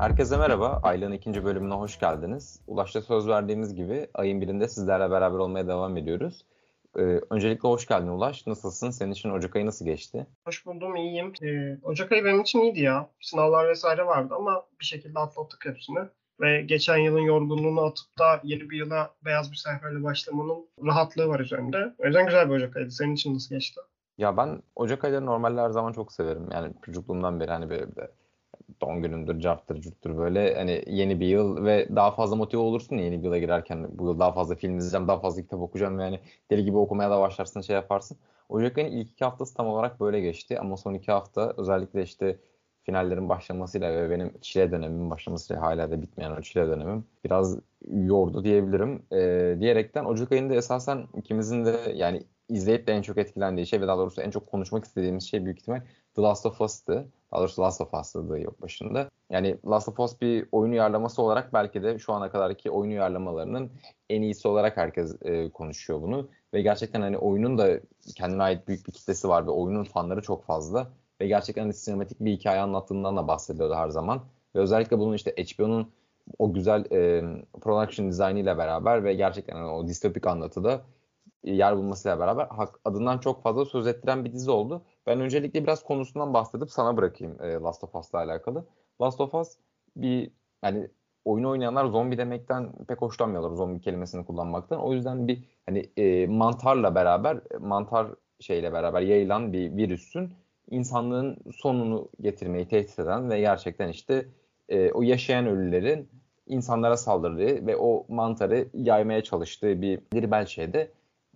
Herkese merhaba. Ayla'nın ikinci bölümüne hoş geldiniz. Ulaş'ta söz verdiğimiz gibi ayın birinde sizlerle beraber olmaya devam ediyoruz. Ee, öncelikle hoş geldin Ulaş. Nasılsın? Senin için Ocak ayı nasıl geçti? Hoş buldum, iyiyim. Ee, Ocak ayı benim için iyiydi ya. Sınavlar vesaire vardı ama bir şekilde atlattık hepsini. Ve geçen yılın yorgunluğunu atıp da yeni bir yıla beyaz bir sayfayla başlamanın rahatlığı var üzerinde. O yüzden güzel bir Ocak ayıydı. Senin için nasıl geçti? Ya ben Ocak ayları normalde her zaman çok severim. Yani çocukluğumdan beri hani böyle doğum günümdür, carttır, curttur böyle hani yeni bir yıl ve daha fazla motive olursun yeni bir yıla girerken bu yıl daha fazla film izleyeceğim, daha fazla kitap okuyacağım yani deli gibi okumaya da başlarsın şey yaparsın. Ocak ayının ilk iki haftası tam olarak böyle geçti ama son iki hafta özellikle işte finallerin başlamasıyla ve benim çile dönemimin başlamasıyla hala da bitmeyen o çile dönemim biraz yordu diyebilirim. Ee, diyerekten Ocak ayında esasen ikimizin de yani izleyip de en çok etkilendiği şey ve daha doğrusu en çok konuşmak istediğimiz şey büyük ihtimal The Last of Us'tı. Daha doğrusu Last of Us'tı yok başında. Yani Last of Us bir oyun uyarlaması olarak belki de şu ana kadarki oyun uyarlamalarının en iyisi olarak herkes e, konuşuyor bunu. Ve gerçekten hani oyunun da kendine ait büyük bir kitlesi var ve oyunun fanları çok fazla. Ve gerçekten hani sinematik bir hikaye anlattığından da bahsediliyordu her zaman. Ve özellikle bunun işte HBO'nun o güzel e, production ile beraber ve gerçekten hani o distopik anlatıda yer bulmasıyla beraber hak, adından çok fazla söz ettiren bir dizi oldu. Ben öncelikle biraz konusundan bahsedip sana bırakayım e, Last of Us'la alakalı. Last of Us bir yani oyun oynayanlar zombi demekten pek hoşlanmıyorlar zombi kelimesini kullanmaktan. O yüzden bir hani e, mantarla beraber mantar şeyle beraber yayılan bir virüsün insanlığın sonunu getirmeyi tehdit eden ve gerçekten işte e, o yaşayan ölülerin insanlara saldırdığı ve o mantarı yaymaya çalıştığı bir bir şeyde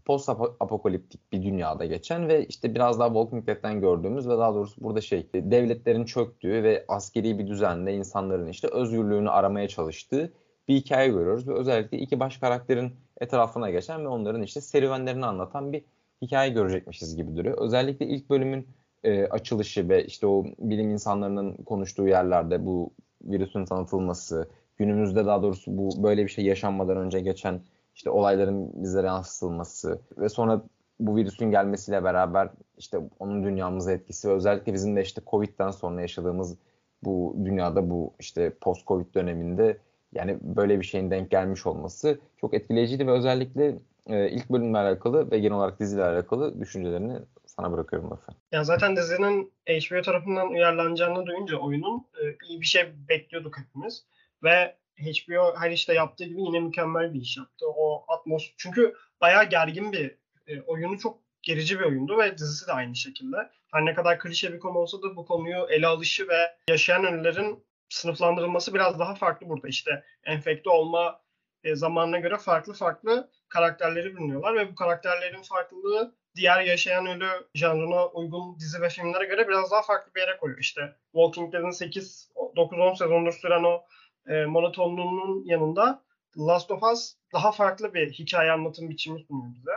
post apokaliptik bir dünyada geçen ve işte biraz daha Walking Dead'den gördüğümüz ve daha doğrusu burada şey devletlerin çöktüğü ve askeri bir düzenle insanların işte özgürlüğünü aramaya çalıştığı bir hikaye görüyoruz ve özellikle iki baş karakterin etrafına geçen ve onların işte serüvenlerini anlatan bir hikaye görecekmişiz gibi duruyor. Özellikle ilk bölümün e, açılışı ve işte o bilim insanlarının konuştuğu yerlerde bu virüsün tanıtılması, günümüzde daha doğrusu bu böyle bir şey yaşanmadan önce geçen işte olayların bizlere yansıtılması ve sonra bu virüsün gelmesiyle beraber işte onun dünyamıza etkisi ve özellikle bizim de işte Covid'den sonra yaşadığımız bu dünyada bu işte post-Covid döneminde yani böyle bir şeyin denk gelmiş olması çok etkileyiciydi ve özellikle e, ilk bölümle alakalı ve genel olarak diziyle alakalı düşüncelerini sana bırakıyorum lafı. Ya zaten dizinin HBO tarafından uyarlanacağını duyunca oyunun e, iyi bir şey bekliyorduk hepimiz. Ve HBO her işte yaptığı gibi yine mükemmel bir iş yaptı. O atmos çünkü bayağı gergin bir e, oyunu çok gerici bir oyundu ve dizisi de aynı şekilde. Her ne kadar klişe bir konu olsa da bu konuyu ele alışı ve yaşayan ölülerin sınıflandırılması biraz daha farklı burada. İşte enfekte olma e, zamanına göre farklı farklı karakterleri bulunuyorlar ve bu karakterlerin farklılığı diğer yaşayan ölü janrına uygun dizi ve filmlere göre biraz daha farklı bir yere koyuyor. İşte Walking Dead'in 8 9-10 sezondur süren o e, monotonluğunun yanında Last of Us daha farklı bir hikaye anlatım biçimi sunuyor bize.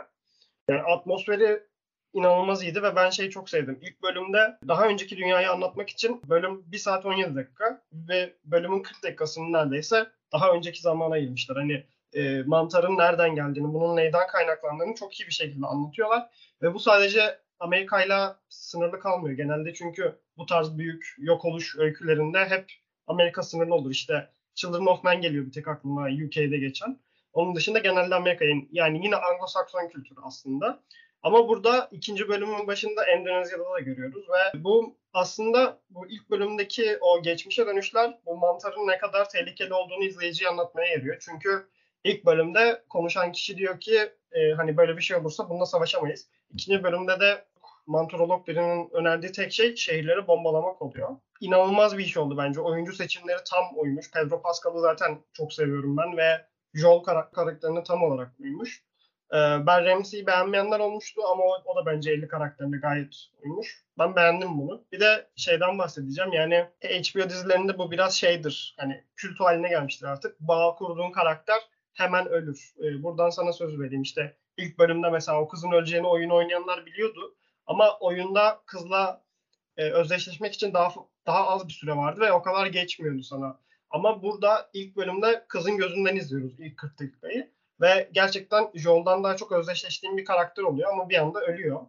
Yani atmosferi inanılmaz iyiydi ve ben şeyi çok sevdim. İlk bölümde daha önceki dünyayı anlatmak için bölüm 1 saat 17 dakika ve bölümün 40 dakikasını neredeyse daha önceki zamana ayırmışlar. Hani e, mantarın nereden geldiğini, bunun neyden kaynaklandığını çok iyi bir şekilde anlatıyorlar. Ve bu sadece Amerika ile sınırlı kalmıyor genelde çünkü bu tarz büyük yok oluş öykülerinde hep Amerika sınırlı olur. İşte Children of Men geliyor bir tek aklıma UK'de geçen. Onun dışında genelde Amerika'nın yani yine Anglo-Sakson kültürü aslında. Ama burada ikinci bölümün başında Endonezya'da da görüyoruz ve bu aslında bu ilk bölümdeki o geçmişe dönüşler bu mantarın ne kadar tehlikeli olduğunu izleyiciye anlatmaya yarıyor. Çünkü ilk bölümde konuşan kişi diyor ki e, hani böyle bir şey olursa bununla savaşamayız. İkinci bölümde de mantorolog birinin önerdiği tek şey şehirleri bombalamak oluyor. İnanılmaz bir iş oldu bence. Oyuncu seçimleri tam uymuş. Pedro Pascal'ı zaten çok seviyorum ben ve Joel kar- karakterini tam olarak uymuş. Ee, ben Ramsey'i beğenmeyenler olmuştu ama o, o da bence 50 karakterine gayet uymuş. Ben beğendim bunu. Bir de şeyden bahsedeceğim. Yani HBO dizilerinde bu biraz şeydir. Hani kült haline gelmiştir artık. Bağ kurduğun karakter hemen ölür. Ee, buradan sana söz vereyim. İşte ilk bölümde mesela o kızın öleceğini oyun oynayanlar biliyordu. Ama oyunda kızla e, özdeşleşmek için daha daha az bir süre vardı ve o kadar geçmiyordu sana. Ama burada ilk bölümde kızın gözünden izliyoruz ilk 40 dakikayı. Ve gerçekten Joel'dan daha çok özdeşleştiğim bir karakter oluyor ama bir anda ölüyor.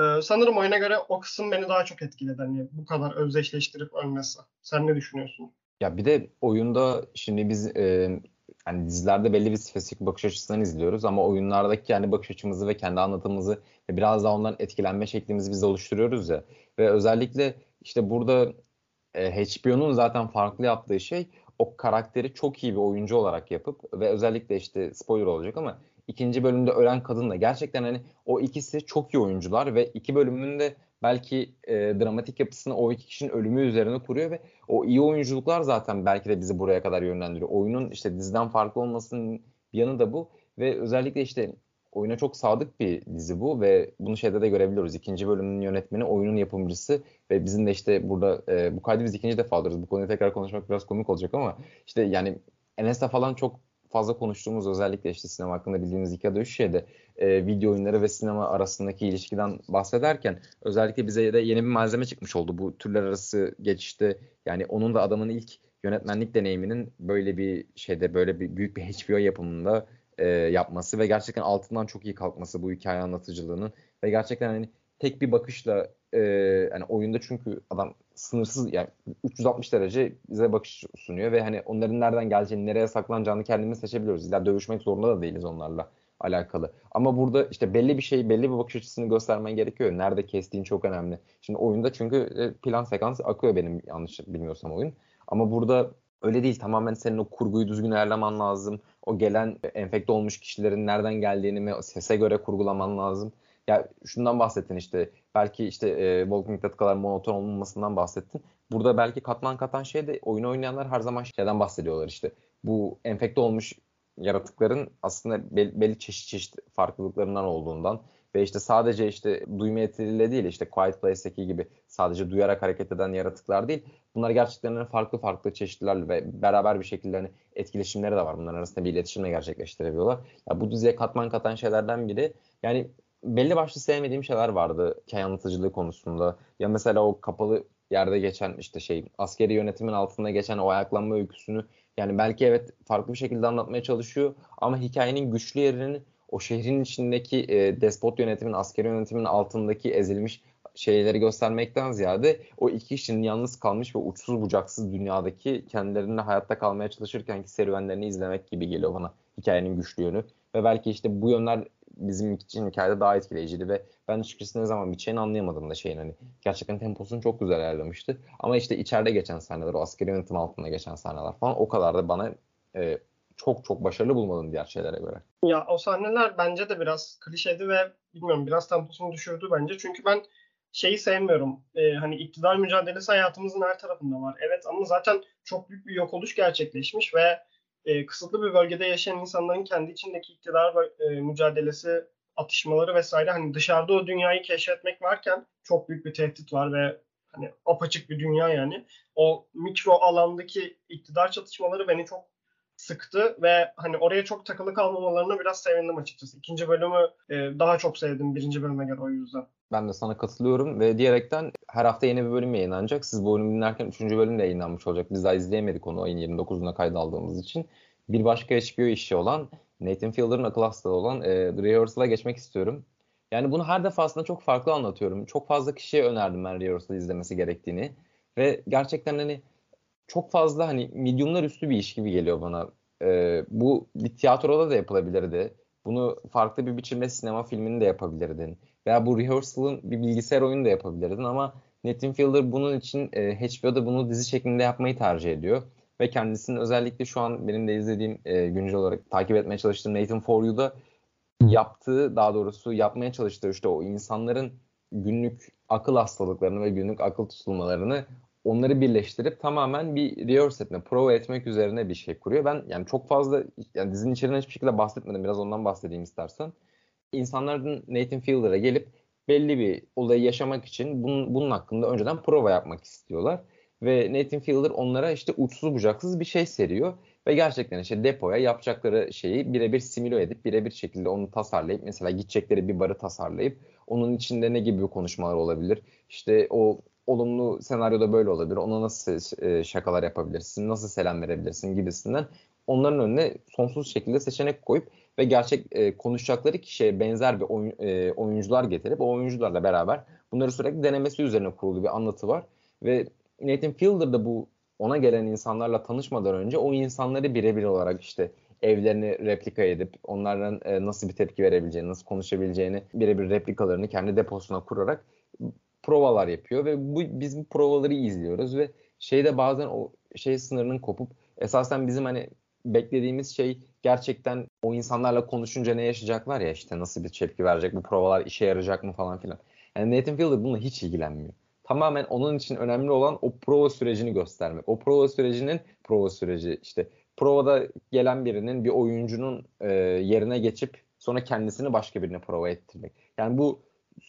Ee, sanırım oyuna göre o kısım beni daha çok etkiledi. Hani bu kadar özdeşleştirip ölmesi. Sen ne düşünüyorsun? Ya bir de oyunda şimdi biz e, hani dizilerde belli bir spesifik bakış açısından izliyoruz ama oyunlardaki kendi bakış açımızı ve kendi anlatımımızı ve biraz daha ondan etkilenme şeklimizi biz oluşturuyoruz ya. Ve özellikle işte burada e, HBO'nun zaten farklı yaptığı şey o karakteri çok iyi bir oyuncu olarak yapıp ve özellikle işte spoiler olacak ama ikinci bölümde ölen kadın da gerçekten hani o ikisi çok iyi oyuncular ve iki bölümünde belki e, dramatik yapısını o iki kişinin ölümü üzerine kuruyor ve o iyi oyunculuklar zaten belki de bizi buraya kadar yönlendiriyor. Oyunun işte diziden farklı olmasının bir yanı da bu ve özellikle işte oyuna çok sadık bir dizi bu ve bunu şeyde de görebiliyoruz. İkinci bölümün yönetmeni, oyunun yapımcısı ve bizim de işte burada e, bu kaydı biz ikinci defa alıyoruz. Bu konuyu tekrar konuşmak biraz komik olacak ama işte yani Enes'le falan çok fazla konuştuğumuz özellikle işte sinema hakkında bildiğimiz iki ya da üç şeyde e, video oyunları ve sinema arasındaki ilişkiden bahsederken özellikle bize de yeni bir malzeme çıkmış oldu. Bu türler arası geçişte yani onun da adamın ilk yönetmenlik deneyiminin böyle bir şeyde böyle bir büyük bir HBO yapımında e, yapması ve gerçekten altından çok iyi kalkması bu hikaye anlatıcılığının ve gerçekten hani tek bir bakışla e, yani oyunda çünkü adam sınırsız yani 360 derece bize bakış sunuyor ve hani onların nereden geleceğini, nereye saklanacağını kendimiz seçebiliyoruz. İlla dövüşmek zorunda da değiliz onlarla alakalı. Ama burada işte belli bir şey, belli bir bakış açısını göstermen gerekiyor. Nerede kestiğin çok önemli. Şimdi oyunda çünkü e, plan sekans akıyor benim yanlış bilmiyorsam oyun. Ama burada öyle değil. Tamamen senin o kurguyu düzgün ayarlaman lazım. O gelen enfekte olmuş kişilerin nereden geldiğini sese göre kurgulaman lazım. Ya şundan bahsettin işte belki işte e, Walking Dead kadar monoton olmamasından bahsettin. Burada belki katman katan şey de oyun oynayanlar her zaman şeyden bahsediyorlar işte. Bu enfekte olmuş yaratıkların aslında belli, belli çeşit çeşit farklılıklarından olduğundan ve işte sadece işte duyma yetiliyle değil işte Quiet Place'deki gibi sadece duyarak hareket eden yaratıklar değil. Bunlar gerçekten hani farklı farklı çeşitlerle ve beraber bir şekilde hani etkileşimleri de var. Bunların arasında bir iletişimle gerçekleştirebiliyorlar. Ya bu diziye katman katan şeylerden biri yani belli başlı sevmediğim şeyler vardı hikaye anlatıcılığı konusunda. Ya mesela o kapalı yerde geçen işte şey askeri yönetimin altında geçen o ayaklanma öyküsünü yani belki evet farklı bir şekilde anlatmaya çalışıyor ama hikayenin güçlü yerini o şehrin içindeki e, despot yönetimin, askeri yönetimin altındaki ezilmiş şeyleri göstermekten ziyade o iki kişinin yalnız kalmış ve uçsuz bucaksız dünyadaki kendilerine hayatta kalmaya çalışırkenki serüvenlerini izlemek gibi geliyor bana hikayenin güçlü yönü. Ve belki işte bu yönler bizim için hikayede daha etkileyiciydi ve ben açıkçası ne zaman biteceğini anlayamadım da şeyin hani gerçekten temposunu çok güzel ayarlamıştı. Ama işte içeride geçen sahneler o askeri yönetim altında geçen sahneler falan o kadar da bana e, çok çok başarılı bulmadım diğer şeylere göre. Ya o sahneler bence de biraz klişeydi ve bilmiyorum biraz temposunu düşürdü bence. Çünkü ben şeyi sevmiyorum. Ee, hani iktidar mücadelesi hayatımızın her tarafında var. Evet ama zaten çok büyük bir yok oluş gerçekleşmiş ve e, kısıtlı bir bölgede yaşayan insanların kendi içindeki iktidar e, mücadelesi, atışmaları vesaire hani dışarıda o dünyayı keşfetmek varken çok büyük bir tehdit var ve hani apaçık bir dünya yani. O mikro alandaki iktidar çatışmaları beni çok sıktı ve hani oraya çok takılı kalmamalarına biraz sevindim açıkçası. İkinci bölümü e, daha çok sevdim birinci bölüme göre o yüzden. Ben de sana katılıyorum ve diyerekten her hafta yeni bir bölüm yayınlanacak. Siz bu bölümü dinlerken 3. bölüm de yayınlanmış olacak. Biz daha izleyemedik onu ayın 29'unda kayda aldığımız için. Bir başka HBO işi olan Nathan Fielder'ın akıl hastalığı olan e, The Rehearsal'a geçmek istiyorum. Yani bunu her defasında çok farklı anlatıyorum. Çok fazla kişiye önerdim ben Rehearsal'ı izlemesi gerektiğini. Ve gerçekten hani çok fazla hani mediumlar üstü bir iş gibi geliyor bana. E, bu tiyatroda da yapılabilirdi. Bunu farklı bir biçimde sinema filmini de yapabilirdin. Veya bu rehearsal'ın bir bilgisayar oyunu da yapabilirdin ama Nathan Fielder bunun için e, HBO'da bunu dizi şeklinde yapmayı tercih ediyor. Ve kendisinin özellikle şu an benim de izlediğim e, güncel olarak takip etmeye çalıştığım Nathan For You'da yaptığı daha doğrusu yapmaya çalıştığı işte o insanların günlük akıl hastalıklarını ve günlük akıl tutulmalarını onları birleştirip tamamen bir rehearse etme, prova etmek üzerine bir şey kuruyor. Ben yani çok fazla yani dizinin içeriğinden hiçbir şekilde bahsetmedim. Biraz ondan bahsedeyim istersen. İnsanların Nathan Fielder'a gelip belli bir olayı yaşamak için bunun, bunun hakkında önceden prova yapmak istiyorlar. Ve Nathan Fielder onlara işte uçsuz bucaksız bir şey seriyor. Ve gerçekten işte depoya yapacakları şeyi birebir simüle edip birebir şekilde onu tasarlayıp mesela gidecekleri bir barı tasarlayıp onun içinde ne gibi konuşmalar olabilir? İşte o olumlu senaryoda böyle olabilir. Ona nasıl e, şakalar yapabilirsin, nasıl selam verebilirsin gibisinden onların önüne sonsuz şekilde seçenek koyup ve gerçek e, konuşacakları kişiye benzer bir oyun, e, oyuncular getirip o oyuncularla beraber bunları sürekli denemesi üzerine kurulu bir anlatı var. Ve Nathan Fielder da bu ona gelen insanlarla tanışmadan önce o insanları birebir olarak işte evlerini replika edip onlardan e, nasıl bir tepki verebileceğini, nasıl konuşabileceğini birebir replikalarını kendi deposuna kurarak provalar yapıyor ve bu biz bu provaları izliyoruz ve şeyde bazen o şey sınırının kopup esasen bizim hani beklediğimiz şey gerçekten o insanlarla konuşunca ne yaşayacaklar ya işte nasıl bir tepki verecek bu provalar işe yarayacak mı falan filan. Yani Nathan Fielder bununla hiç ilgilenmiyor. Tamamen onun için önemli olan o prova sürecini göstermek. O prova sürecinin prova süreci işte provada gelen birinin bir oyuncunun e, yerine geçip sonra kendisini başka birine prova ettirmek. Yani bu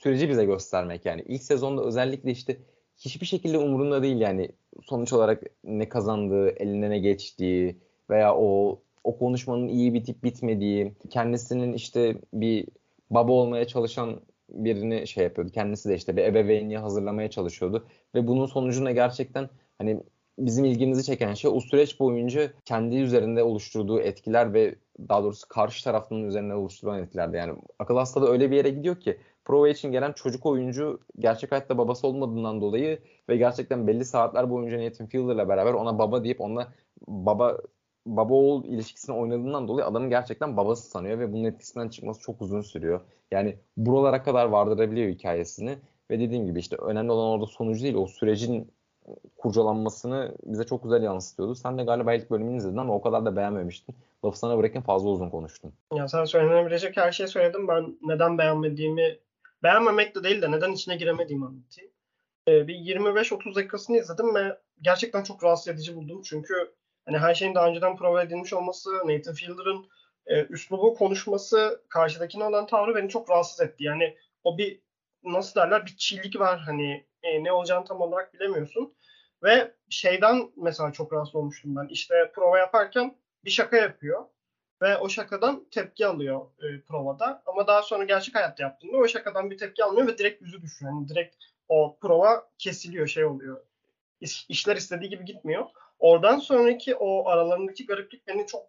süreci bize göstermek yani. ilk sezonda özellikle işte hiçbir şekilde umurunda değil yani sonuç olarak ne kazandığı, eline ne geçtiği veya o o konuşmanın iyi bitip bitmediği, kendisinin işte bir baba olmaya çalışan birini şey yapıyordu. Kendisi de işte bir ebeveynliğe hazırlamaya çalışıyordu ve bunun sonucunda gerçekten hani bizim ilgimizi çeken şey o süreç boyunca kendi üzerinde oluşturduğu etkiler ve daha doğrusu karşı tarafının üzerinde oluşturulan etkilerdi. Yani akıl hasta da öyle bir yere gidiyor ki prova için gelen çocuk oyuncu gerçek hayatta babası olmadığından dolayı ve gerçekten belli saatler boyunca Nathan Fielder'la beraber ona baba deyip ona baba baba oğul ilişkisini oynadığından dolayı adamın gerçekten babası sanıyor ve bunun etkisinden çıkması çok uzun sürüyor. Yani buralara kadar vardırabiliyor hikayesini ve dediğim gibi işte önemli olan orada sonucu değil o sürecin kurcalanmasını bize çok güzel yansıtıyordu. Sen de galiba ilk bölümünü izledin ama o kadar da beğenmemiştin. Lafı sana bırakın fazla uzun konuştun. Ya sen söylenebilecek her şeyi söyledim. Ben neden beğenmediğimi beğenmemek de değil de neden içine giremediğimi anlatayım. Ee, bir 25-30 dakikasını izledim ve gerçekten çok rahatsız edici buldum. Çünkü hani her şeyin daha önceden prova edilmiş olması, Nathan Fielder'ın e, üslubu, konuşması, karşıdakine olan tavrı beni çok rahatsız etti. Yani o bir nasıl derler bir çiğlik var hani e, ne olacağını tam olarak bilemiyorsun. Ve şeyden mesela çok rahatsız olmuştum ben. İşte prova yaparken bir şaka yapıyor ve o şakadan tepki alıyor e, provada. Ama daha sonra gerçek hayatta yaptığında o şakadan bir tepki almıyor ve direkt yüzü düşüyor. Yani direkt o prova kesiliyor, şey oluyor. İş, işler istediği gibi gitmiyor. Oradan sonraki o aralarındaki gariplik beni çok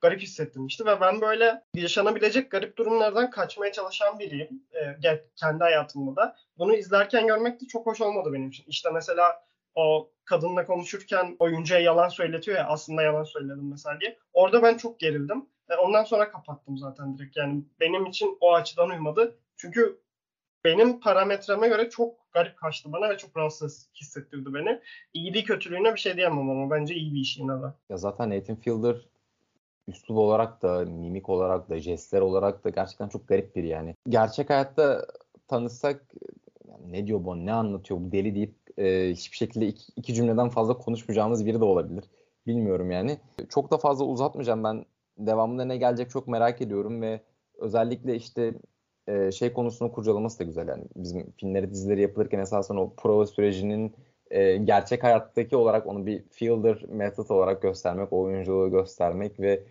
garip hissettirmişti ve ben böyle yaşanabilecek garip durumlardan kaçmaya çalışan biriyim. E, kendi hayatımda da. Bunu izlerken görmek de çok hoş olmadı benim için. İşte mesela o kadınla konuşurken oyuncuya yalan söyletiyor ya aslında yalan söyledim mesela diye. Orada ben çok gerildim. Ve ondan sonra kapattım zaten direkt. Yani benim için o açıdan uymadı. Çünkü benim parametreme göre çok garip kaçtı bana ve çok rahatsız hissettirdi beni. İyiliği kötülüğüne bir şey diyemem ama bence iyi bir iş yine de. Ya zaten Nathan Fielder üslup olarak da, mimik olarak da, jestler olarak da gerçekten çok garip biri yani. Gerçek hayatta tanışsak ne diyor bu, ne anlatıyor bu deli deyip e, hiçbir şekilde iki, iki cümleden fazla konuşmayacağımız biri de olabilir. Bilmiyorum yani. Çok da fazla uzatmayacağım ben. Devamında ne gelecek çok merak ediyorum ve özellikle işte e, şey konusunu kurcalaması da güzel yani. Bizim filmleri, dizileri yapılırken esasen o prova sürecinin e, gerçek hayattaki olarak onu bir fielder method olarak göstermek, oyunculuğu göstermek ve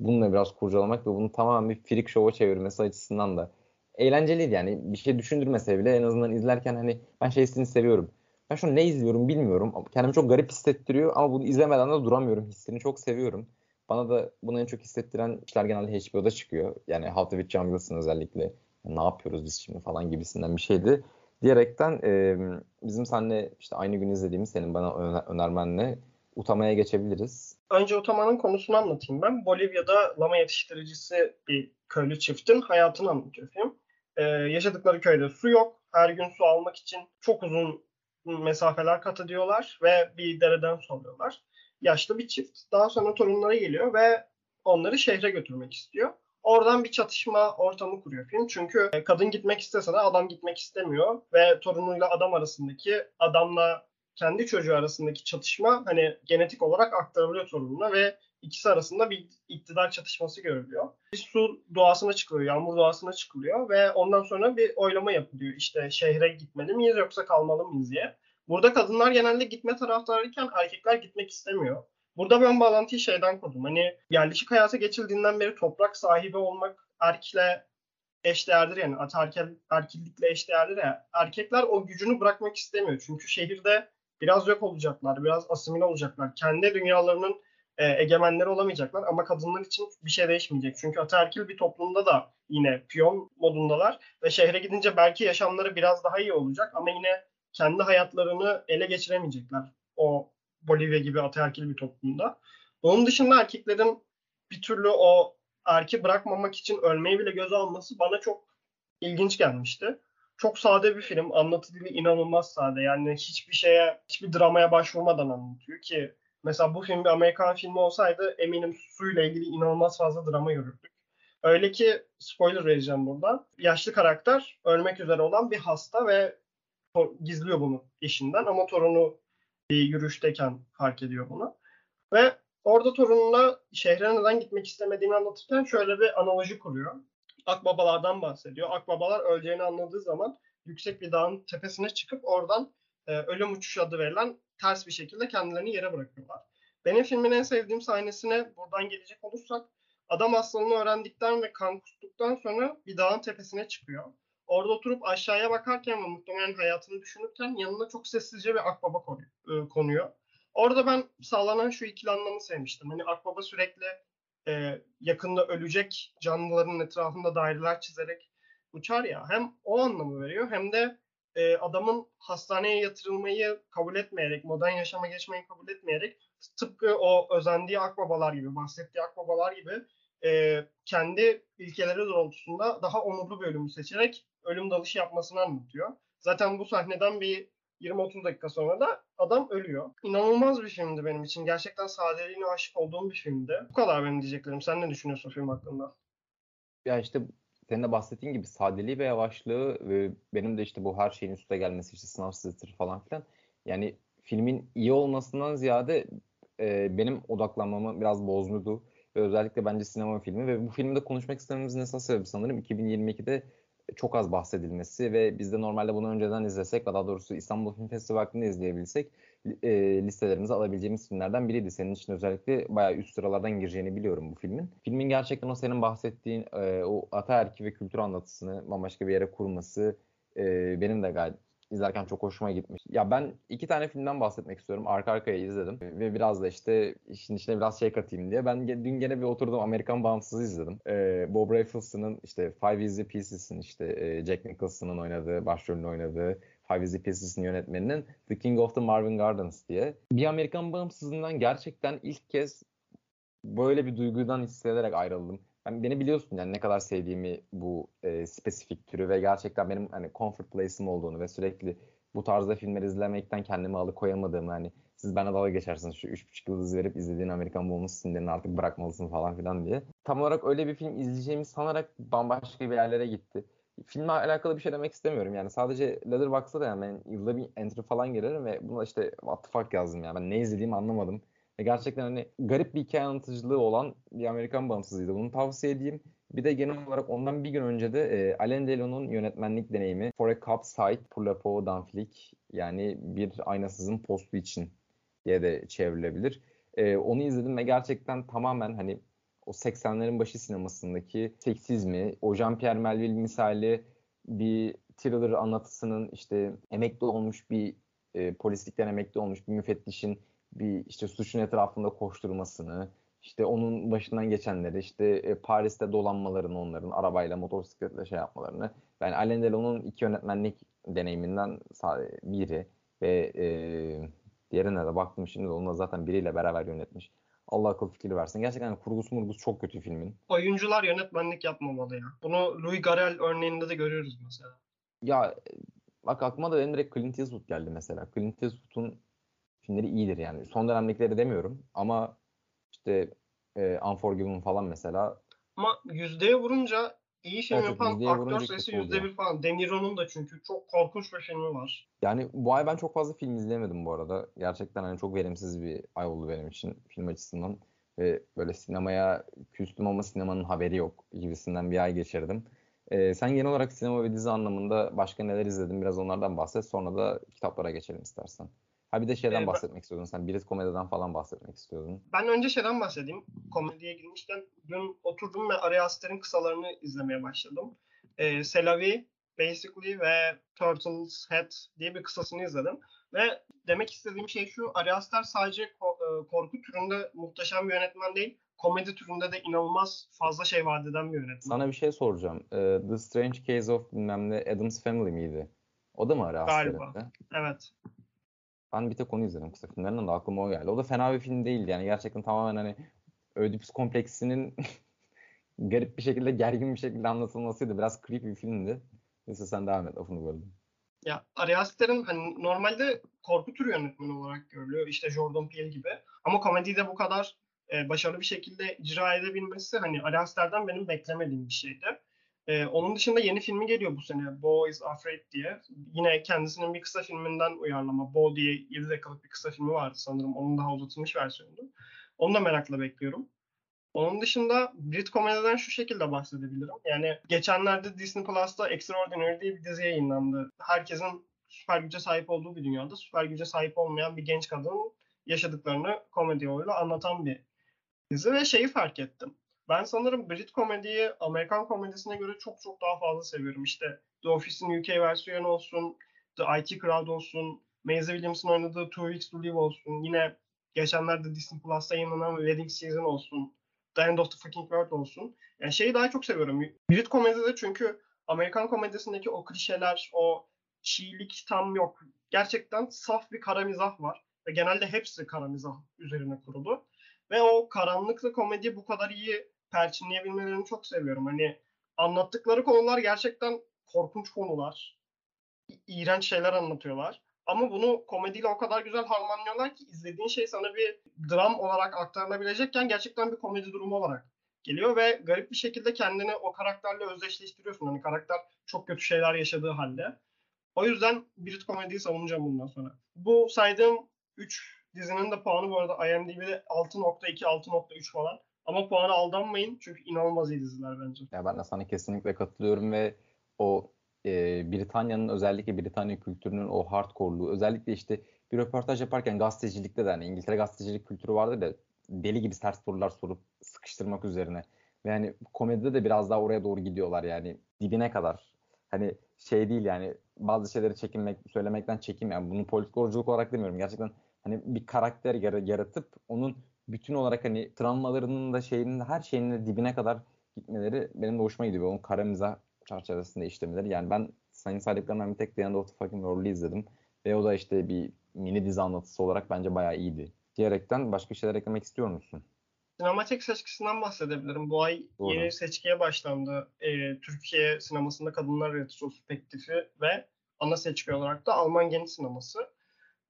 bununla biraz kurcalamak ve bunu tamamen bir freak show'a çevirmesi açısından da eğlenceliydi yani. Bir şey düşündürmese bile en azından izlerken hani ben şeysini seviyorum. Ben şu an ne izliyorum bilmiyorum. Kendimi çok garip hissettiriyor ama bunu izlemeden de duramıyorum. Hissini çok seviyorum. Bana da bunu en çok hissettiren işler genelde HBO'da çıkıyor. Yani How to John Wilson özellikle. ne yapıyoruz biz şimdi falan gibisinden bir şeydi. Diyerekten e, bizim seninle işte aynı gün izlediğimiz senin bana öner- önermenle Utama'ya geçebiliriz. Önce Utama'nın konusunu anlatayım ben. Bolivya'da lama yetiştiricisi bir köylü çiftin hayatını anlatıyor film. Ee, yaşadıkları köyde su yok. Her gün su almak için çok uzun mesafeler kat ediyorlar ve bir dereden su alıyorlar. Yaşlı bir çift. Daha sonra torunları geliyor ve onları şehre götürmek istiyor. Oradan bir çatışma ortamı kuruyor film. Çünkü e, kadın gitmek istese de adam gitmek istemiyor ve torunuyla adam arasındaki adamla kendi çocuğu arasındaki çatışma hani genetik olarak aktarılıyor torununa ve ikisi arasında bir iktidar çatışması görülüyor. Bir su doğasına çıkılıyor, yağmur doğasına çıkılıyor ve ondan sonra bir oylama yapılıyor. İşte şehre gitmeli miyiz yoksa kalmalı mıyız diye. Burada kadınlar genelde gitme taraftarıyken erkekler gitmek istemiyor. Burada ben bağlantıyı şeyden kurdum. Hani yerleşik hayata geçildiğinden beri toprak sahibi olmak erkekle eşdeğerdir yani ataerkil, erkillikle eşdeğerdir ya. Erkekler o gücünü bırakmak istemiyor. Çünkü şehirde biraz yok olacaklar, biraz asimile olacaklar. Kendi dünyalarının e, egemenleri olamayacaklar ama kadınlar için bir şey değişmeyecek. Çünkü ataerkil bir toplumda da yine piyon modundalar ve şehre gidince belki yaşamları biraz daha iyi olacak ama yine kendi hayatlarını ele geçiremeyecekler. O Bolivya gibi ataerkil bir toplumda. Onun dışında erkeklerin bir türlü o erki bırakmamak için ölmeyi bile göze alması bana çok ilginç gelmişti. Çok sade bir film. Anlatı dili inanılmaz sade. Yani hiçbir şeye, hiçbir dramaya başvurmadan anlatıyor ki mesela bu film bir Amerikan filmi olsaydı eminim suyla ilgili inanılmaz fazla drama görürdük. Öyle ki spoiler vereceğim burada. Yaşlı karakter ölmek üzere olan bir hasta ve gizliyor bunu eşinden ama torunu bir yürüyüşteyken fark ediyor bunu. Ve orada torununa şehre neden gitmek istemediğini anlatırken şöyle bir analoji kuruyor. Akbabalardan bahsediyor. Akbabalar öleceğini anladığı zaman yüksek bir dağın tepesine çıkıp oradan e, ölüm uçuşu adı verilen ters bir şekilde kendilerini yere bırakıyorlar. Benim filmin en sevdiğim sahnesine buradan gelecek olursak adam hastalığını öğrendikten ve kan kustuktan sonra bir dağın tepesine çıkıyor. Orada oturup aşağıya bakarken ve muhtemelen hayatını düşünürken yanına çok sessizce bir akbaba e, konuyor. Orada ben sağlanan şu ikili anlamı sevmiştim. Hani akbaba sürekli e, yakında ölecek canlıların etrafında daireler çizerek uçar ya. Hem o anlamı veriyor hem de e, adamın hastaneye yatırılmayı kabul etmeyerek, modern yaşama geçmeyi kabul etmeyerek tıpkı o özendiği akbabalar gibi, bahsettiği akbabalar gibi e, kendi ilkeleri doğrultusunda daha onurlu bir ölümü seçerek ölüm dalışı yapmasını anlatıyor. Zaten bu sahneden bir 20-30 dakika sonra da adam ölüyor. İnanılmaz bir filmdi benim için. Gerçekten sadeliğine aşık olduğum bir filmdi. Bu kadar benim diyeceklerim. Sen ne düşünüyorsun film hakkında? Ya işte senin de bahsettiğin gibi sadeliği ve yavaşlığı ve benim de işte bu her şeyin üstüne gelmesi işte sınav stresi falan filan. Yani filmin iyi olmasından ziyade e, benim odaklanmamı biraz bozmuştu. Ve özellikle bence sinema filmi ve bu filmde konuşmak istememizin esas sebebi sanırım 2022'de çok az bahsedilmesi ve biz de normalde bunu önceden izlesek daha doğrusu İstanbul Film Festivali'nde izleyebilsek e, listelerimize alabileceğimiz filmlerden biriydi. Senin için özellikle bayağı üst sıralardan gireceğini biliyorum bu filmin. Filmin gerçekten o senin bahsettiğin e, o ataerki ve kültür anlatısını bambaşka bir yere kurması e, benim de gayet izlerken çok hoşuma gitmiş. Ya ben iki tane filmden bahsetmek istiyorum. Arka arkaya izledim. Ve biraz da işte işin içine biraz şey katayım diye. Ben dün gene bir oturdum Amerikan Bağımsız'ı izledim. Ee, Bob Rafelson'ın işte Five Easy Pieces'in işte e, Jack Nicholson'ın oynadığı, başrolünü oynadığı Five Easy Pieces'in yönetmeninin The King of the Marvin Gardens diye. Bir Amerikan Bağımsız'ından gerçekten ilk kez böyle bir duygudan hissederek ayrıldım. Yani beni biliyorsun yani ne kadar sevdiğimi bu e, spesifik türü ve gerçekten benim hani comfort place'im olduğunu ve sürekli bu tarzda filmleri izlemekten kendimi alıkoyamadığımı hani siz bana dalga geçersiniz şu 3.5 yıldız verip izlediğin Amerikan Bonus filmlerini artık bırakmalısın falan filan diye. Tam olarak öyle bir film izleyeceğimi sanarak bambaşka bir yerlere gitti. Filmle alakalı bir şey demek istemiyorum yani sadece Letterboxd'da da yani ben yılda bir entry falan girerim ve buna işte what the fuck yazdım yani ben ne izlediğimi anlamadım ve gerçekten hani garip bir hikaye anlatıcılığı olan bir Amerikan bağımsızlığıydı. Bunu tavsiye edeyim. Bir de genel olarak ondan bir gün önce de e, Alain Delon'un yönetmenlik deneyimi For a Cup's Sight pour la peau d'un yani bir aynasızın postu için diye de çevrilebilir. E, onu izledim ve gerçekten tamamen hani o 80'lerin başı sinemasındaki seksizmi, o Jean-Pierre Melville misali bir thriller anlatısının işte emekli olmuş bir e, polislikten emekli olmuş bir müfettişin bir işte suçun etrafında koşturmasını, işte onun başından geçenleri, işte e, Paris'te dolanmalarını onların arabayla, motosikletle şey yapmalarını. Ben Alain Delon'un iki yönetmenlik deneyiminden biri ve e, diğerine de baktım şimdi onunla zaten biriyle beraber yönetmiş. Allah akıl fikri versin. Gerçekten kurgusu murgusu çok kötü filmin. Oyuncular yönetmenlik yapmamalı ya. Bunu Louis Garrel örneğinde de görüyoruz mesela. Ya bak aklıma da benim direkt Clint Eastwood geldi mesela. Clint Eastwood'un filmleri iyidir yani. Son dönemdekileri demiyorum ama işte e, Unforgiven falan mesela. Ama yüzdeye vurunca iyi film evet, yapan aktör sayısı yüzde bir falan. De Niro'nun da çünkü çok korkunç bir filmi var. Yani bu ay ben çok fazla film izleyemedim bu arada. Gerçekten hani çok verimsiz bir ay oldu benim için film açısından. Ve böyle sinemaya küstüm ama sinemanın haberi yok gibisinden bir ay geçirdim. Ee, sen genel olarak sinema ve dizi anlamında başka neler izledin? Biraz onlardan bahset. Sonra da kitaplara geçelim istersen. Ha bir de şeyden ee, bahsetmek istiyordun. Sen Bilet Komedi'den falan bahsetmek istiyordun. Ben önce şeyden bahsedeyim. Komediye girmişken dün oturdum ve Ari Aster'in kısalarını izlemeye başladım. Ee, Selavi, Basically ve Turtle's Head diye bir kısasını izledim. Ve demek istediğim şey şu. Ari Aster sadece ko- e, korku türünde muhteşem bir yönetmen değil. Komedi türünde de inanılmaz fazla şey vaat eden bir yönetmen. Sana bir şey soracağım. Ee, The Strange Case of bilmem ne Adam's Family miydi? O da mı Ari Aster'in? Galiba. Evet. Ben bir tek onu izledim kısa filmlerinden de aklıma o geldi. O da fena bir film değildi yani gerçekten tamamen hani Ödipus kompleksinin garip bir şekilde gergin bir şekilde anlatılmasıydı. Biraz creepy bir filmdi. Neyse sen devam et lafını böldüm. Ya Ari Aster'in hani normalde korku türü yönetmeni olarak görülüyor. İşte Jordan Peele gibi. Ama komediyi de bu kadar e, başarılı bir şekilde icra edebilmesi hani Ari Aster'den benim beklemediğim bir şeydi. E, onun dışında yeni filmi geliyor bu sene. Bo is Afraid diye. Yine kendisinin bir kısa filminden uyarlama. Bo diye 7 dakikalık bir kısa filmi vardı sanırım. Onun daha uzatılmış versiyonu. Onu da merakla bekliyorum. Onun dışında Brit komediden şu şekilde bahsedebilirim. Yani geçenlerde Disney Plus'ta Extraordinary diye bir dizi yayınlandı. Herkesin süper güce sahip olduğu bir dünyada süper güce sahip olmayan bir genç kadının yaşadıklarını komedi yoluyla anlatan bir dizi ve şeyi fark ettim. Ben sanırım Brit komediyi Amerikan komedisine göre çok çok daha fazla seviyorum. İşte The Office'in UK versiyonu olsun, The IT Crowd olsun, Maisie Williams'ın oynadığı Two Weeks to Live olsun, yine geçenlerde Disney Plus'ta yayınlanan Wedding Season olsun, The End of the Fucking World olsun. Yani şeyi daha çok seviyorum. Brit komedide çünkü Amerikan komedisindeki o klişeler, o çiğlik tam yok. Gerçekten saf bir kara mizah var. Ve genelde hepsi kara mizah üzerine kurulu. Ve o karanlıklı komedi bu kadar iyi perçinleyebilmelerini çok seviyorum. Hani anlattıkları konular gerçekten korkunç konular. İğrenç şeyler anlatıyorlar. Ama bunu komediyle o kadar güzel harmanlıyorlar ki izlediğin şey sana bir dram olarak aktarılabilecekken gerçekten bir komedi durumu olarak geliyor ve garip bir şekilde kendini o karakterle özdeşleştiriyorsun. Hani karakter çok kötü şeyler yaşadığı halde. O yüzden Brit komediyi savunacağım bundan sonra. Bu saydığım 3 dizinin de puanı bu arada IMDb'de 6.2, 6.3 falan. Ama puanı aldanmayın çünkü inanılmaz iyi diziler bence. Ya ben de sana kesinlikle katılıyorum ve o e, Britanya'nın özellikle Britanya kültürünün o hardcore'luğu özellikle işte bir röportaj yaparken gazetecilikte de hani İngiltere gazetecilik kültürü vardı da deli gibi sert sorular sorup sıkıştırmak üzerine. Ve yani komedide de biraz daha oraya doğru gidiyorlar yani dibine kadar. Hani şey değil yani bazı şeyleri çekinmek, söylemekten çekim yani bunu politikoloculuk olarak demiyorum. Gerçekten hani bir karakter yaratıp onun bütün olarak hani travmalarının da şeyinin her şeyinin de dibine kadar gitmeleri benim de hoşuma gidiyor. Onun kara mizah çerçevesinde işlemeleri. Yani ben Sayın saydıklarından bir tek The End of the Fucking World'u izledim. Ve o da işte bir mini dizi anlatısı olarak bence bayağı iyiydi. Diyerekten başka şeyler eklemek istiyor musun? Sinematik seçkisinden bahsedebilirim. Bu ay Doğru. yeni seçkiye başlandı. Ee, Türkiye sinemasında kadınlar retrospektifi ve ana seçki olarak da Alman genç sineması.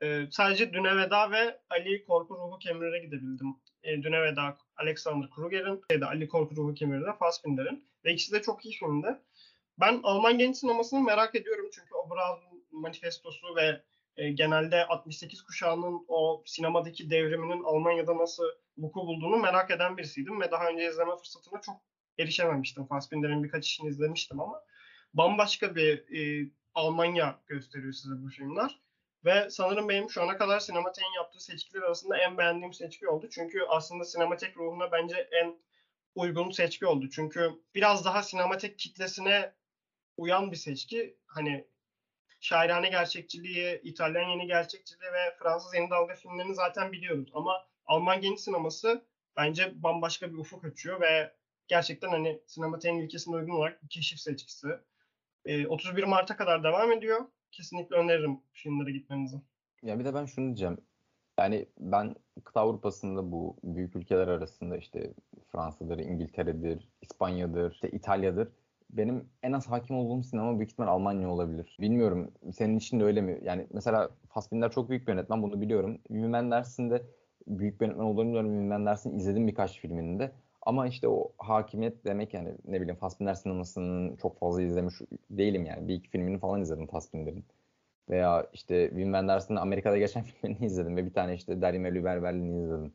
Ee, sadece Düne Veda ve Ali Korku Ruhu Kemir'e gidebildim. Ee, Düne Veda Alexander Kruger'in, şeyde, Ali Korku Ruhu Kemir'de Fassbinder'in. Ve ikisi de çok iyi filmdi. Ben Alman genç sinemasını merak ediyorum çünkü o Braun manifestosu ve e, genelde 68 kuşağının o sinemadaki devriminin Almanya'da nasıl vuku bulduğunu merak eden birisiydim ve daha önce izleme fırsatına çok erişememiştim. Fassbinder'in birkaç işini izlemiştim ama bambaşka bir e, Almanya gösteriyor size bu filmler. Ve sanırım benim şu ana kadar Sinematek'in yaptığı seçkiler arasında en beğendiğim seçki oldu. Çünkü aslında Sinematek ruhuna bence en uygun seçki oldu. Çünkü biraz daha sinematek kitlesine uyan bir seçki. Hani şairane gerçekçiliği, İtalyan yeni gerçekçiliği ve Fransız yeni dalga filmlerini zaten biliyoruz. Ama Alman genç sineması bence bambaşka bir ufuk açıyor ve gerçekten hani sinemateğin ülkesine uygun olarak bir keşif seçkisi. E, ee, 31 Mart'a kadar devam ediyor. Kesinlikle öneririm filmlere gitmenizi. Ya bir de ben şunu diyeceğim. Yani ben kıta Avrupa'sında bu büyük ülkeler arasında işte Fransa'dır, İngiltere'dir, İspanya'dır, işte İtalya'dır benim en az hakim olduğum sinema büyük ihtimal Almanya olabilir. Bilmiyorum senin için de öyle mi? Yani mesela Fassbinder çok büyük bir yönetmen bunu biliyorum. Wim Wenders'in de büyük bir yönetmen olduğunu biliyorum. Wim Wenders'in izledim birkaç filmini de. Ama işte o hakimiyet demek yani ne bileyim Fassbinder sinemasının çok fazla izlemiş değilim yani. Bir iki filmini falan izledim Fassbinder'in. Veya işte Wim Wenders'in Amerika'da geçen filmini izledim ve bir tane işte Derime Lüberberlin'i izledim.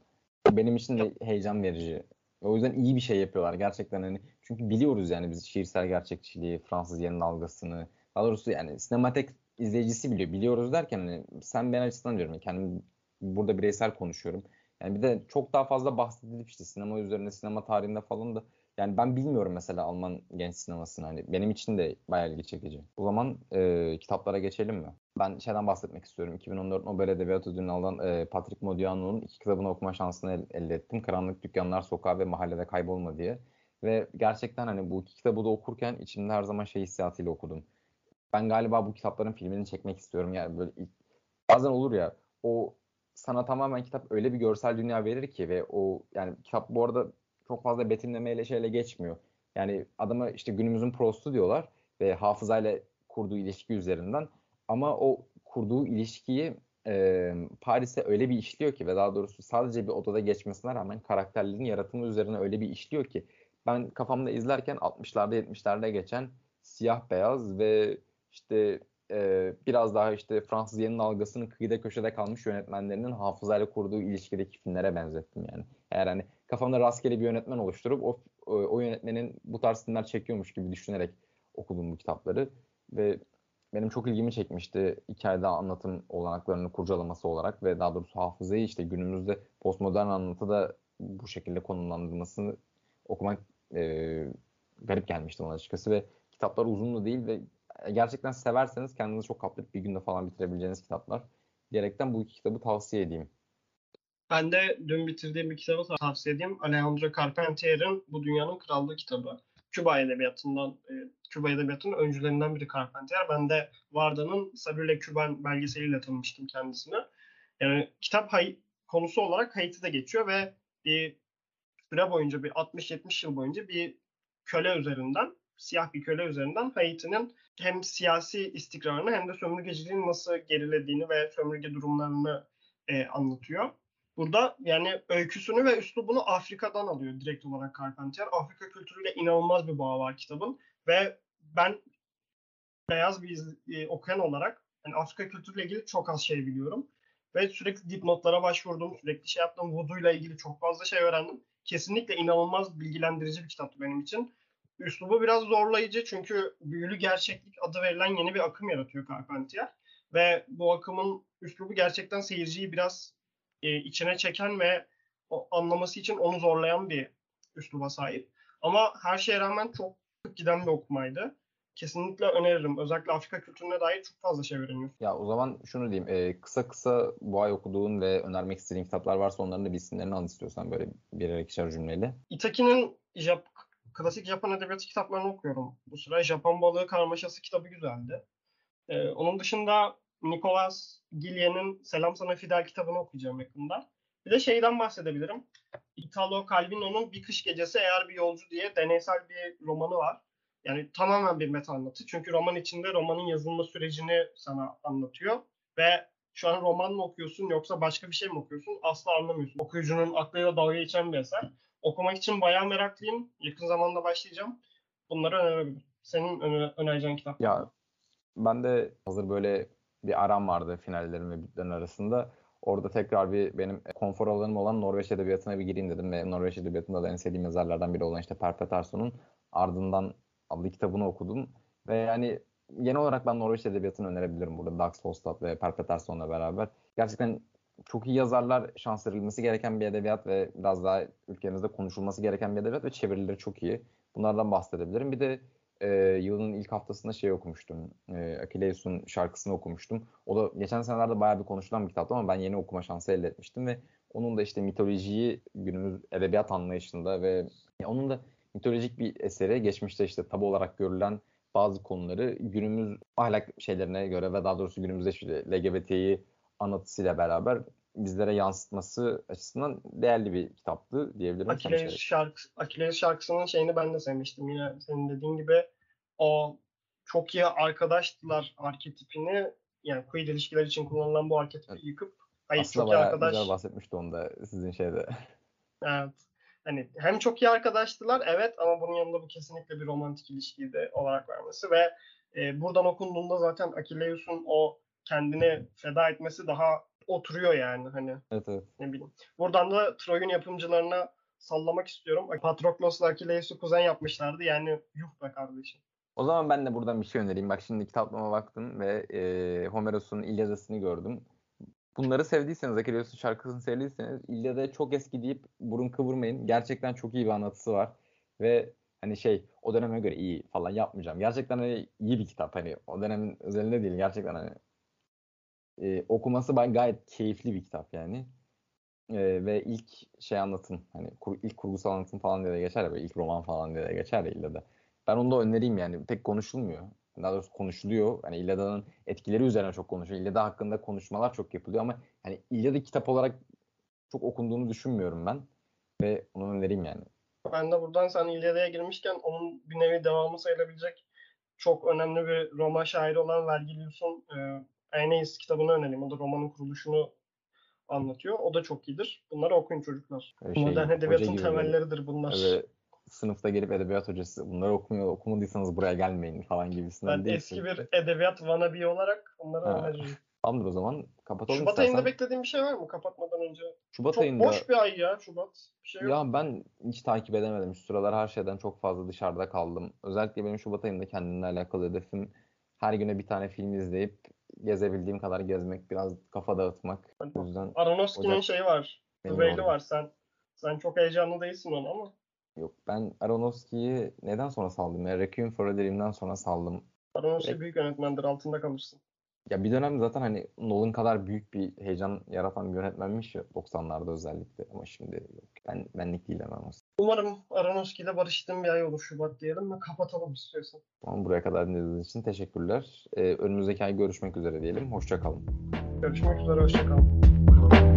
Benim için de heyecan verici. O yüzden iyi bir şey yapıyorlar gerçekten hani. Çünkü biliyoruz yani biz şiirsel gerçekçiliği, Fransız yeni dalgasını. Daha doğrusu yani sinematek izleyicisi biliyor. Biliyoruz derken hani sen ben açısından diyorum. Kendim burada bireysel konuşuyorum. Yani bir de çok daha fazla bahsedilip işte sinema üzerine, sinema tarihinde falan da yani ben bilmiyorum mesela Alman genç sinemasını hani benim için de bayağı ilgi çekici. O zaman e, kitaplara geçelim mi? Ben şeyden bahsetmek istiyorum. 2014 Nobel Edebiyat Ödülünü alan e, Patrick Modiano'nun iki kitabını okuma şansını el, elde ettim. Karanlık Dükkanlar Sokağı ve Mahallede Kaybolma diye. Ve gerçekten hani bu iki kitabı da okurken içimde her zaman şey hissiyatıyla okudum. Ben galiba bu kitapların filmini çekmek istiyorum. Yani böyle ilk, bazen olur ya o sana tamamen kitap öyle bir görsel dünya verir ki ve o yani kitap bu arada çok fazla betimlemeyle şeyle geçmiyor. Yani adama işte günümüzün prostu diyorlar ve hafızayla kurduğu ilişki üzerinden ama o kurduğu ilişkiyi e, Paris'e öyle bir işliyor ki ve daha doğrusu sadece bir odada geçmesine rağmen karakterlerin yaratımı üzerine öyle bir işliyor ki ben kafamda izlerken 60'larda 70'lerde geçen siyah beyaz ve işte e, biraz daha işte Fransız yeni dalgasının kıyıda köşede kalmış yönetmenlerinin hafızayla kurduğu ilişkideki filmlere benzettim yani. Eğer hani kafamda rastgele bir yönetmen oluşturup o, o, o yönetmenin bu tarz filmler çekiyormuş gibi düşünerek okudum bu kitapları ve benim çok ilgimi çekmişti hikayede anlatım olanaklarını kurcalaması olarak ve daha doğrusu hafızayı işte günümüzde postmodern anlatıda bu şekilde konumlandırmasını okumak e, garip gelmişti bana açıkçası ve kitaplar uzun da değil ve gerçekten severseniz kendinizi çok kaptırıp bir günde falan bitirebileceğiniz kitaplar. Diyerekten bu iki kitabı tavsiye edeyim. Ben de dün bitirdiğim bir kitabı tavsiye edeyim. Alejandro Carpentier'in Bu Dünyanın Krallığı kitabı. Küba edebiyatından, e, Küba edebiyatının öncülerinden biri Carpentier. Ben de Varda'nın Sabrina Küban belgeseliyle tanımıştım kendisini. Yani kitap hay konusu olarak Haiti'de geçiyor ve bir süre boyunca bir 60-70 yıl boyunca bir köle üzerinden siyah bir köle üzerinden Haiti'nin hem siyasi istikrarını hem de sömürgeciliğin nasıl gerilediğini ve sömürge durumlarını e, anlatıyor. Burada yani öyküsünü ve üslubunu Afrika'dan alıyor direkt olarak Carpentier. Afrika kültürüyle inanılmaz bir bağ var kitabın ve ben beyaz bir e, okuyan olarak yani Afrika kültürüyle ilgili çok az şey biliyorum. Ve sürekli dipnotlara başvurdum. Sürekli şey yaptım. Voodoo ile ilgili çok fazla şey öğrendim. Kesinlikle inanılmaz bilgilendirici bir kitaptı benim için. Üslubu biraz zorlayıcı çünkü büyülü gerçeklik adı verilen yeni bir akım yaratıyor Carpentier. Ve bu akımın üslubu gerçekten seyirciyi biraz e, içine çeken ve o, anlaması için onu zorlayan bir üsluba sahip. Ama her şeye rağmen çok giden bir okumaydı. Kesinlikle öneririm. Özellikle Afrika kültürüne dair çok fazla şey öğreniyorsun. Ya o zaman şunu diyeyim. E, kısa kısa bu ay okuduğun ve önermek istediğin kitaplar varsa onların da bir isimlerini al istiyorsan böyle birer ikişer cümleyle. Itaki'nin Jap klasik Japon edebiyatı kitaplarını okuyorum. Bu sıra Japon balığı karmaşası kitabı güzeldi. Ee, onun dışında Nicolas Gillien'in Selam Sana Fidel kitabını okuyacağım yakında. Bir de şeyden bahsedebilirim. Italo Calvino'nun Bir Kış Gecesi Eğer Bir Yolcu diye deneysel bir romanı var. Yani tamamen bir meta anlatı. Çünkü roman içinde romanın yazılma sürecini sana anlatıyor. Ve şu an roman mı okuyorsun yoksa başka bir şey mi okuyorsun asla anlamıyorsun. Okuyucunun aklıyla dalga geçen bir eser. Okumak için bayağı meraklıyım. Yakın zamanda başlayacağım. Bunları önerebilirim. Senin öne önereceğin kitap. Ya ben de hazır böyle bir aram vardı finallerin ve bitlerin arasında. Orada tekrar bir benim konfor alanım olan Norveç Edebiyatı'na bir gireyim dedim ve Norveç Edebiyatı'nda da en sevdiğim yazarlardan biri olan işte Per Peterson'un ardından adlı kitabını okudum. Ve yani genel olarak ben Norveç Edebiyatı'nı önerebilirim burada. Dax Holstad ve Per Peterson'la beraber. Gerçekten çok iyi yazarlar şans verilmesi gereken bir edebiyat ve biraz daha ülkemizde konuşulması gereken bir edebiyat ve çevirileri çok iyi. Bunlardan bahsedebilirim. Bir de e, yılın ilk haftasında şey okumuştum. E, Akileus'un şarkısını okumuştum. O da geçen senelerde bayağı bir konuşulan bir kitaptı ama ben yeni okuma şansı elde etmiştim ve onun da işte mitolojiyi günümüz edebiyat anlayışında ve onun da mitolojik bir eseri geçmişte işte tabu olarak görülen bazı konuları günümüz ahlak şeylerine göre ve daha doğrusu günümüzde işte LGBT'yi anlatısıyla beraber bizlere yansıtması açısından değerli bir kitaptı diyebilirim. Akileus, şarkı, Akileus şarkısının şeyini ben de sevmiştim. Yine senin dediğin gibi o çok iyi arkadaştılar arketipini yani queer ilişkiler için kullanılan bu arketipi evet. yıkıp hayır Aslında çok iyi arkadaş. güzel bahsetmişti onda sizin şeyde. Evet. Hani hem çok iyi arkadaştılar evet ama bunun yanında bu kesinlikle bir romantik ilişkiydi olarak vermesi ve e, buradan okunduğunda zaten Akileus'un o kendini feda etmesi daha oturuyor yani hani. Evet evet. Ne bileyim. Buradan da Troy'un yapımcılarına sallamak istiyorum. Patroklos'la Akileus'u kuzen yapmışlardı. Yani yuh be kardeşim. O zaman ben de buradan bir şey önereyim. Bak şimdi kitaplama baktım ve e, Homeros'un İlyadası'nı gördüm. Bunları sevdiyseniz, Akileus'un şarkısını sevdiyseniz İlyada'ya çok eski deyip burun kıvırmayın. Gerçekten çok iyi bir anlatısı var. Ve hani şey o döneme göre iyi falan yapmayacağım. Gerçekten hani iyi bir kitap. Hani o dönemin özelinde değil. Gerçekten hani e, okuması ben gayet keyifli bir kitap yani. E, ve ilk şey anlatım hani kur, ilk kurgusal anlatım falan diye de geçer ya böyle ilk roman falan diye de geçer ya illa da. Ben onu da önereyim yani pek konuşulmuyor. daha doğrusu konuşuluyor. Hani İlyada'nın etkileri üzerine çok konuşuyor. İlyada hakkında konuşmalar çok yapılıyor ama hani İlyada kitap olarak çok okunduğunu düşünmüyorum ben. Ve onu önereyim yani. Ben de buradan sen İlyada'ya girmişken onun bir nevi devamı sayılabilecek çok önemli bir Roma şairi olan Vergilius'un e, Aeneis kitabını önereyim. O da romanın kuruluşunu anlatıyor. O da çok iyidir. Bunları okuyun çocuklar. Şey, Modern edebiyatın temelleridir bunlar. Öyle sınıfta gelip edebiyat hocası bunları okumuyor, okumadıysanız buraya gelmeyin falan gibisinden ben değil. eski bir edebiyat vanabi olarak onları Ha. öneririm. Tamamdır o zaman. Kapatalım Şubat istersen. ayında beklediğin bir şey var mı kapatmadan önce? Şubat Çok ayında boş bir ay ya Şubat. Bir şey yok. ya ben hiç takip edemedim. Şu sıralar her şeyden çok fazla dışarıda kaldım. Özellikle benim Şubat ayında kendimle alakalı hedefim her güne bir tane film izleyip gezebildiğim kadar gezmek, biraz kafa dağıtmak. O yüzden Aronofsky'nin Ocak- şeyi var. Oldu. var. Sen sen çok heyecanlı değilsin ona ama yok ben Aronofsky'yi neden sonra saldım ya? Requiem for a Dream'den sonra saldım. Aronofsky Evet. büyük yönetmendir. Altında kalırsın. Ya bir dönem zaten hani Nolan kadar büyük bir heyecan yaratan bir yönetmenmiş ya 90'larda özellikle ama şimdi yok. Ben benlik değil hemen Umarım Aronofsky ile barıştığım bir ay olur Şubat diyelim ve kapatalım istiyorsan. Tamam buraya kadar dinlediğiniz için teşekkürler. Ee, önümüzdeki ay görüşmek üzere diyelim. Hoşça kalın. Görüşmek üzere. Hoşçakalın.